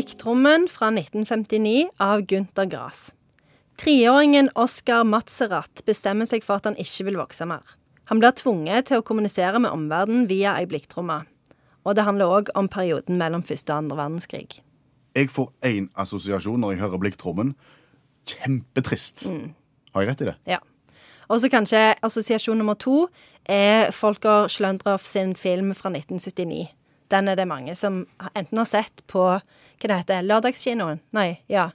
Blikktrommen fra 1959 av Gunther Grass. Treåringen Oskar Matzerat bestemmer seg for at han ikke vil vokse mer. Han blir tvunget til å kommunisere med omverdenen via ei blikktromme. Og det handler òg om perioden mellom første og andre verdenskrig. Jeg får én assosiasjon når jeg hører blikktrommen. Kjempetrist. Har jeg rett i det? Ja. Og så kanskje assosiasjon nummer to er Folker Schløndorff sin film fra 1979. Den er det mange som enten har sett på hva det heter, Lørdagskinoen? Nei, ja.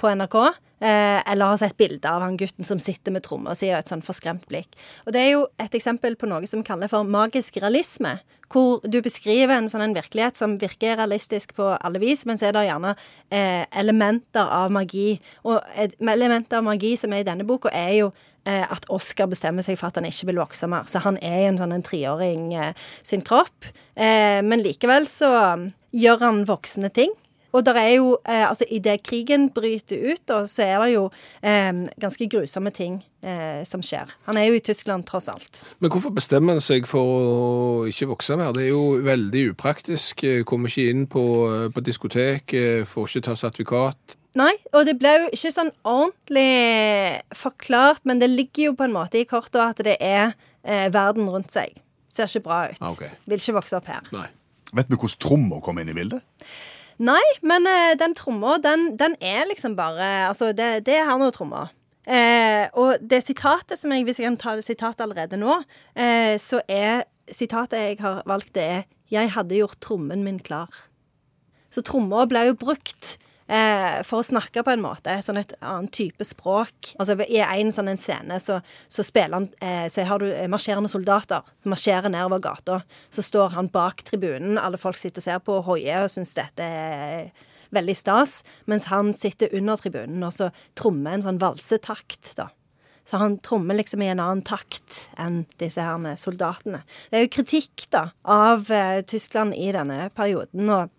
På NRK. Eh, eller har sett bilder av han gutten som sitter med tromma si og et sånn forskremt blikk. Og det er jo et eksempel på noe som kalles for magisk realisme. Hvor du beskriver en sånn en virkelighet som virker realistisk på alle vis, men så er det gjerne eh, elementer av magi. Og elementer av magi som er i denne boka, er jo at Oscar bestemmer seg for at han ikke vil vokse mer. Så han er en sånn en treåring eh, sin kropp. Eh, men likevel så um, gjør han voksne ting. Og der er jo, eh, altså Idet krigen bryter ut, da, så er det jo eh, ganske grusomme ting eh, som skjer. Han er jo i Tyskland, tross alt. Men hvorfor bestemmer han seg for å ikke vokse mer? Det er jo veldig upraktisk. Eh, Kommer ikke inn på, eh, på diskotek, eh, får ikke ta sertifikat. Nei, og det ble jo ikke sånn ordentlig forklart, men det ligger jo på en måte i kortet at det er eh, verden rundt seg. Ser ikke bra ut. Okay. Vil ikke vokse opp her. Nei. Vet vi hvordan tromma kom inn i bildet? Nei, men eh, den tromma, den, den er liksom bare Altså, det, det er noe tromma. Eh, og det sitatet som jeg, hvis jeg kan ta det sitatet allerede nå, eh, så er sitatet jeg har valgt, det er 'Jeg hadde gjort trommen min klar'. Så tromma ble jo brukt for å snakke på en måte, sånn et annet type språk. Altså I en sånn en scene så, så han eh, Så har du eh, marsjerende soldater som marsjerer nedover gata. Så står han bak tribunen, alle folk sitter og ser på og hoier og syns dette er veldig stas, mens han sitter under tribunen og så trommer en sånn valsetakt, da. Så han trommer liksom i en annen takt enn disse her soldatene. Det er jo kritikk, da, av eh, Tyskland i denne perioden. og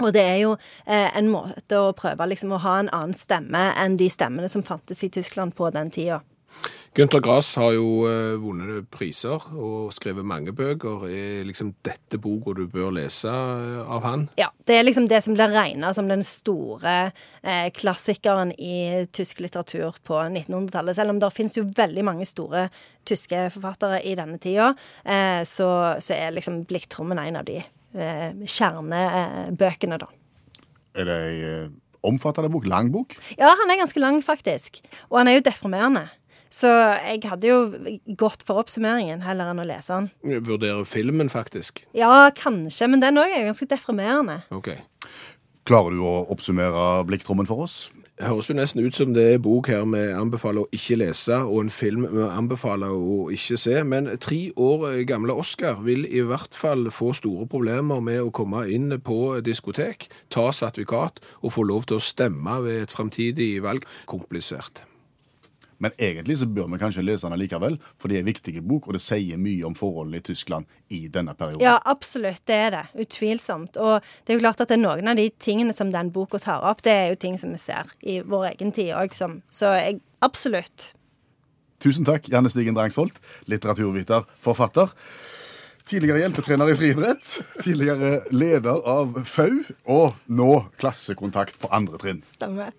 og det er jo eh, en måte å prøve liksom å ha en annen stemme enn de stemmene som fantes i Tyskland på den tida. Gunther Grass har jo eh, vunnet priser og skrevet mange bøker. Er liksom dette boka du bør lese eh, av han? Ja, Det er liksom det som blir regna som den store eh, klassikeren i tysk litteratur på 1900-tallet. Selv om det finnes jo veldig mange store tyske forfattere i denne tida, eh, så, så er liksom Blikktrommen en av de kjernebøkene, da. Er det ei eh, omfattende bok? Lang bok? Ja, han er ganske lang, faktisk. Og han er jo deprimerende. Så jeg hadde jo gått for oppsummeringen heller enn å lese den. Jeg vurderer filmen, faktisk. Ja, kanskje, men den òg er ganske deprimerende. Ok. Klarer du å oppsummere blikktrommen for oss? Det høres jo nesten ut som det er bok her vi anbefaler å ikke lese, og en film vi anbefaler å ikke se. Men tre år gamle Oscar vil i hvert fall få store problemer med å komme inn på diskotek, ta sertifikat og få lov til å stemme ved et framtidig valg. Komplisert. Men egentlig så bør vi kanskje lese den likevel, for det er en viktig bok, og det sier mye om forholdene i Tyskland i denne perioden. Ja, absolutt. Det er det. Utvilsomt. Og det er jo klart at det er noen av de tingene som den boka tar opp, det er jo ting som vi ser i vår egen tid òg, Så jeg absolutt. Tusen takk, Janne Stigen Drangsholt, litteraturviter, forfatter. Tidligere hjelpetrener i friidrett, tidligere leder av FAU, og nå klassekontakt på andre trinn. Stemmer.